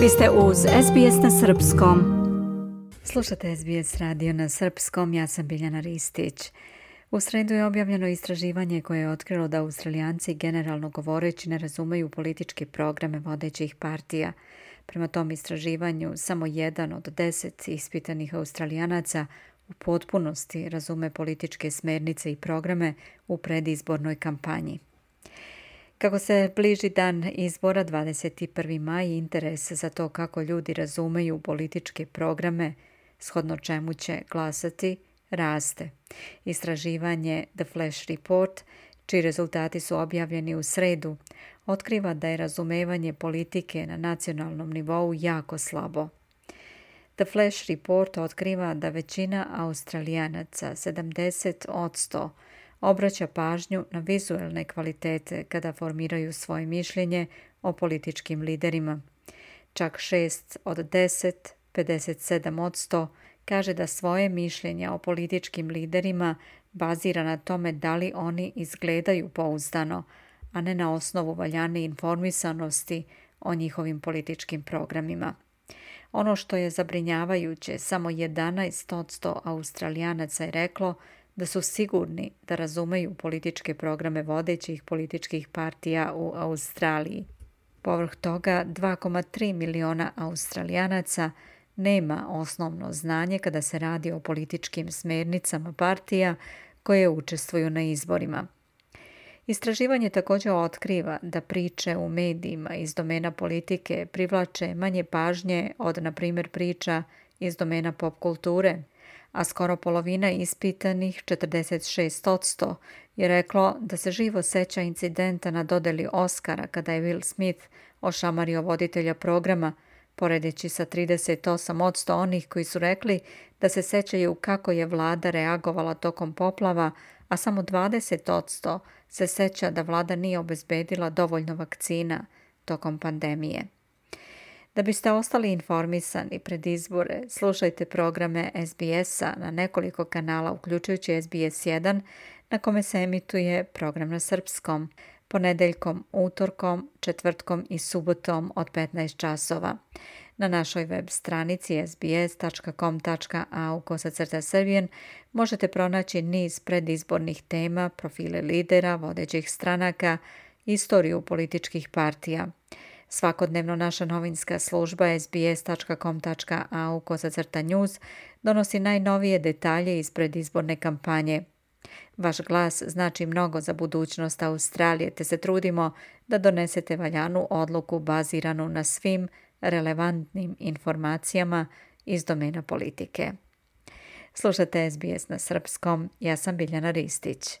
Vi ste uz SBS na Srpskom. Slušate SBS radio na Srpskom, ja sam Biljana Ristić. U sredu je objavljeno istraživanje koje je otkrilo da Australijanci generalno govoreći ne razumeju političke programe vodećih partija. Prema tom istraživanju, samo jedan od deset ispitanih Australijanaca u potpunosti razume političke smernice i programe u predizbornoj kampanji. Kako se bliži dan izbora 21. maj, interes za to kako ljudi razumeju političke programe, shodno čemu će glasati, raste. Istraživanje The Flash Report, čiji rezultati su objavljeni u sredu, otkriva da je razumevanje politike na nacionalnom nivou jako slabo. The Flash Report otkriva da većina Australijanaca, 70%, obraća pažnju na vizualne kvalitete kada formiraju svoje mišljenje o političkim liderima. Čak 6 od 10, 57%, kaže da svoje mišljenja o političkim liderima bazira na tome da li oni izgledaju pouzdano, a ne na osnovu valjane informisanosti o njihovim političkim programima. Ono što je zabrinjavajuće, samo 11% Australijanaca je reklo da su sigurni da razumeju političke programe vodećih političkih partija u Australiji. Povrh toga, 2,3 miliona Australijanaca nema osnovno znanje kada se radi o političkim smernicama partija koje učestvuju na izborima. Istraživanje također otkriva da priče u medijima iz domena politike privlače manje pažnje od, na primjer, priča iz domena pop kulture, a skoro polovina ispitanih, 46%, je reklo da se živo seća incidenta na dodeli Oscara kada je Will Smith ošamario voditelja programa, poredeći sa 38% onih koji su rekli da se sećaju kako je vlada reagovala tokom poplava, a samo 20% se seća da vlada nije obezbedila dovoljno vakcina tokom pandemije. Da biste ostali informisani pred izbore, slušajte programe SBS-a na nekoliko kanala, uključujući SBS 1, na kome se emituje program na srpskom, ponedeljkom, utorkom, četvrtkom i subotom od 15 časova. Na našoj web stranici sbs.com.au kosacrta srbijen možete pronaći niz predizbornih tema, profile lidera, vodećih stranaka, istoriju političkih partija. Svakodnevno naša novinska služba sbs.com.au kosacrta news donosi najnovije detalje iz predizborne kampanje. Vaš glas znači mnogo za budućnost Australije, te se trudimo da donesete valjanu odluku baziranu na svim relevantnim informacijama iz domena politike. Slušate SBS na srpskom, ja sam Biljana Ristić.